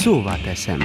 Szóvá teszem.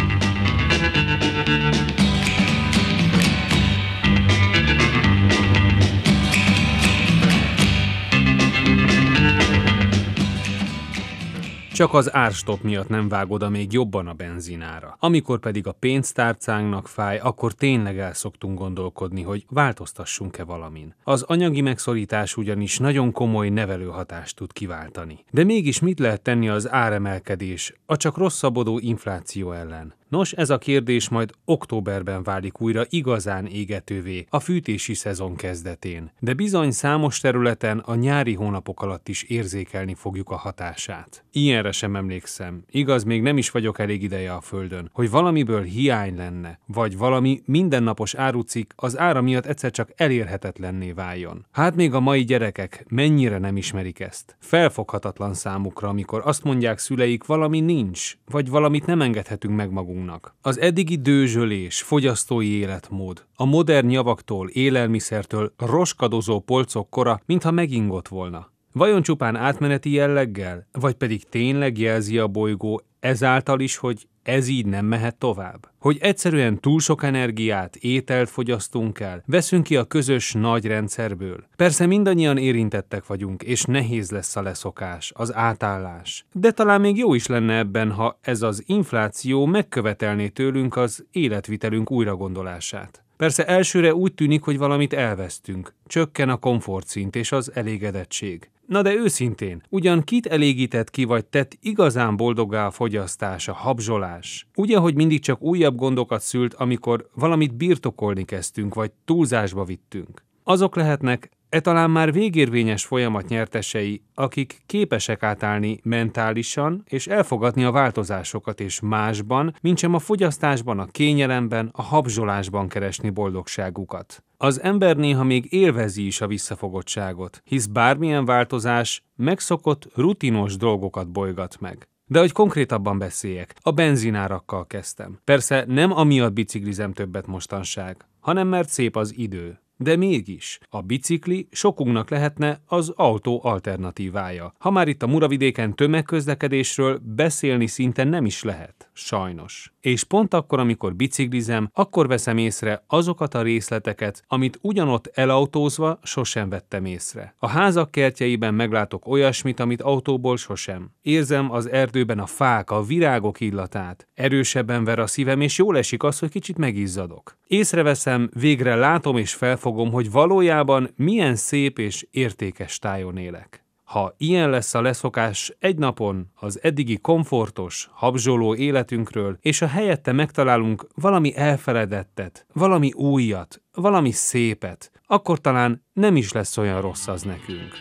Csak az árstop miatt nem vágod a még jobban a benzinára. Amikor pedig a pénztárcánknak fáj, akkor tényleg el szoktunk gondolkodni, hogy változtassunk-e valamin. Az anyagi megszorítás ugyanis nagyon komoly nevelő hatást tud kiváltani. De mégis mit lehet tenni az áremelkedés, a csak rosszabbodó infláció ellen? Nos, ez a kérdés majd októberben válik újra igazán égetővé a fűtési szezon kezdetén, de bizony számos területen a nyári hónapok alatt is érzékelni fogjuk a hatását. Ilyenre sem emlékszem, igaz, még nem is vagyok elég ideje a földön, hogy valamiből hiány lenne, vagy valami mindennapos árucik az ára miatt egyszer csak elérhetetlenné váljon. Hát még a mai gyerekek mennyire nem ismerik ezt. Felfoghatatlan számukra, amikor azt mondják szüleik, valami nincs, vagy valamit nem engedhetünk meg magunknak magunknak. Az eddigi dőzsölés, fogyasztói életmód, a modern javaktól, élelmiszertől roskadozó polcok kora, mintha megingott volna. Vajon csupán átmeneti jelleggel, vagy pedig tényleg jelzi a bolygó ezáltal is, hogy ez így nem mehet tovább? Hogy egyszerűen túl sok energiát, ételt fogyasztunk el, veszünk ki a közös nagy rendszerből. Persze mindannyian érintettek vagyunk, és nehéz lesz a leszokás, az átállás. De talán még jó is lenne ebben, ha ez az infláció megkövetelné tőlünk az életvitelünk újragondolását. Persze elsőre úgy tűnik, hogy valamit elvesztünk. Csökken a komfortszint és az elégedettség. Na de őszintén, ugyan kit elégített ki vagy tett igazán boldoggá a fogyasztás, a habzsolás? Ugye, hogy mindig csak újabb gondokat szült, amikor valamit birtokolni kezdtünk, vagy túlzásba vittünk? Azok lehetnek E talán már végérvényes folyamat nyertesei, akik képesek átállni mentálisan és elfogadni a változásokat és másban, mintsem a fogyasztásban, a kényelemben, a habzsolásban keresni boldogságukat. Az ember néha még élvezi is a visszafogottságot, hisz bármilyen változás megszokott, rutinos dolgokat bolygat meg. De hogy konkrétabban beszéljek, a benzinárakkal kezdtem. Persze nem amiatt biciklizem többet mostanság, hanem mert szép az idő. De mégis, a bicikli sokunknak lehetne az autó alternatívája. Ha már itt a Muravidéken tömegközlekedésről beszélni szinte nem is lehet, sajnos. És pont akkor, amikor biciklizem, akkor veszem észre azokat a részleteket, amit ugyanott elautózva sosem vettem észre. A házak kertjeiben meglátok olyasmit, amit autóból sosem. Érzem az erdőben a fák, a virágok illatát. Erősebben ver a szívem, és jól esik az, hogy kicsit megizzadok. Észreveszem, végre látom és felfogom, hogy valójában milyen szép és értékes tájon élek. Ha ilyen lesz a leszokás egy napon az eddigi komfortos, habzsoló életünkről, és a helyette megtalálunk valami elfeledettet, valami újat, valami szépet, akkor talán nem is lesz olyan rossz az nekünk.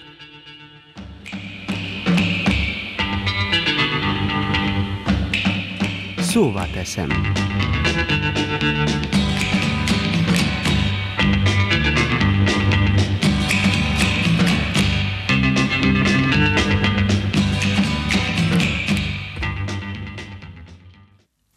Szóval teszem.